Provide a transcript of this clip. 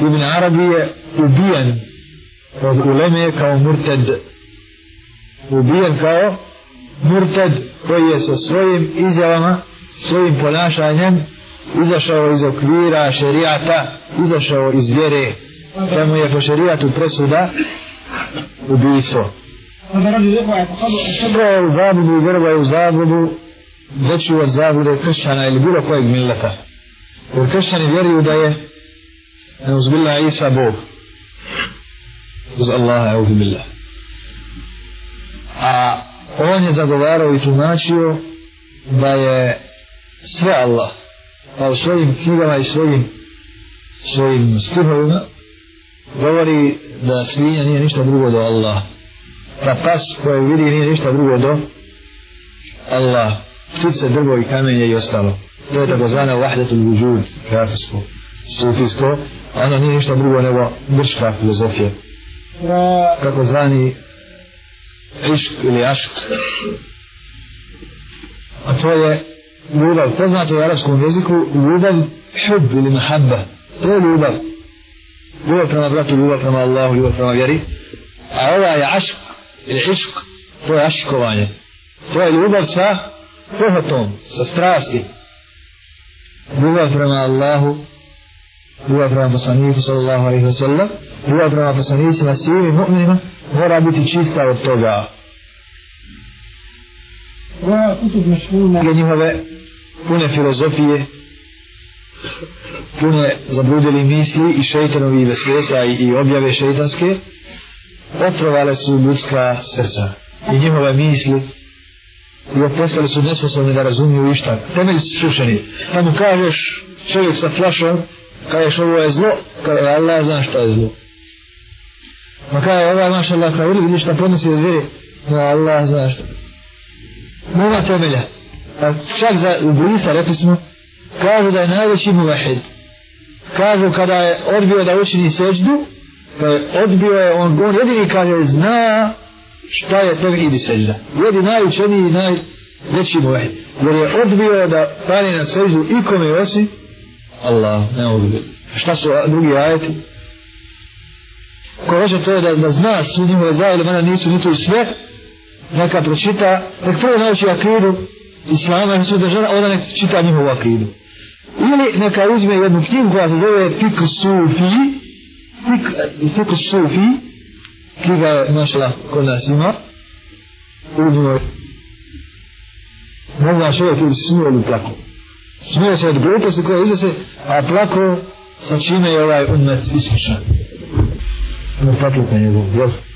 Ibn Arabi je ubijen od uleme kao murted ubijen kao murted koji je sa svojim izjavama svojim ponašanjem izašao iz okvira šerijata izašao iz vjere da je po šerijatu presuda ubijstvo Sada je u zabudu i vrba je u zabudu veći od zabude kršćana ili bilo kojeg milleta. Jer kršćani vjeruju da je Evo zbilna Isa Bog. Uz Allaha, evo zbilna. A on je zagovarao i tumačio da je sve Allah. Pa u svojim knjigama i svojim svojim stihovima govori da svinja nije ništa drugo do Allah. Da pas koje vidi nije ništa drugo do Allah. Ptice, drvo i kamenje i ostalo. To je takozvane vahdetul vujud, kafesko sufisto, a ono nije ništa drugo nego grška filozofija. Kako zvani išk ili ašk. A to je ljubav. Poznato je u arabskom jeziku ljubav hub ili mahabba. To je ljubav. Ljubav prema bratu, ljubav prema Allahu, ljubav prema vjeri. A ova je ašk ili išk. To je aškovanje. To je ljubav sa pohotom, sa strasti. Ljubav prema Allahu, bio prema poslaniku sallallahu alaihi wa sallam bio prema poslanicima svim i mu'minima mora biti čista od toga je njihove pune filozofije pune zabludili misli i šeitanovi vesvesa i, i objave šeitanske otrovale su ljudska srca i njihove misli i opostali su nesposobni da razumiju išta temelj su sušeni pa mu kažeš čovjek sa flašom kažeš ovo je zlo, kaže Allah zna šta je zlo. Pa kaže ovaj maš Allah kao ili vidiš na podnosi je zvijeri, kaže Allah zna šta. Nema temelja. A pa čak za ublisa rekli smo, kažu da je najveći muvahid. Kažu kada je odbio da učini seđdu, pa je odbio je on, on jedini kaže zna šta je to ili seđda. Jedi najučeniji i najveći muvahid. Jer je odbio da pani na seđdu ikome osim Allah, ne Šta su drugi ajeti? Ko hoće to da, da zna su njimove za ili mene nisu nitu sve, neka pročita, nek prvo nauči akidu islama i su držana, onda nek čita njihovu akidu. Ili neka uzme jednu knjigu koja se zove Fikr Sufi, Fik, e, Fikr Sufi, knjiga je našla kod nas ima, uzme, ne znam što je to smio ili smio se od gluposti koja iznose, a plako sa čime je ovaj umet iskušan. Ono plako je njegov, jel?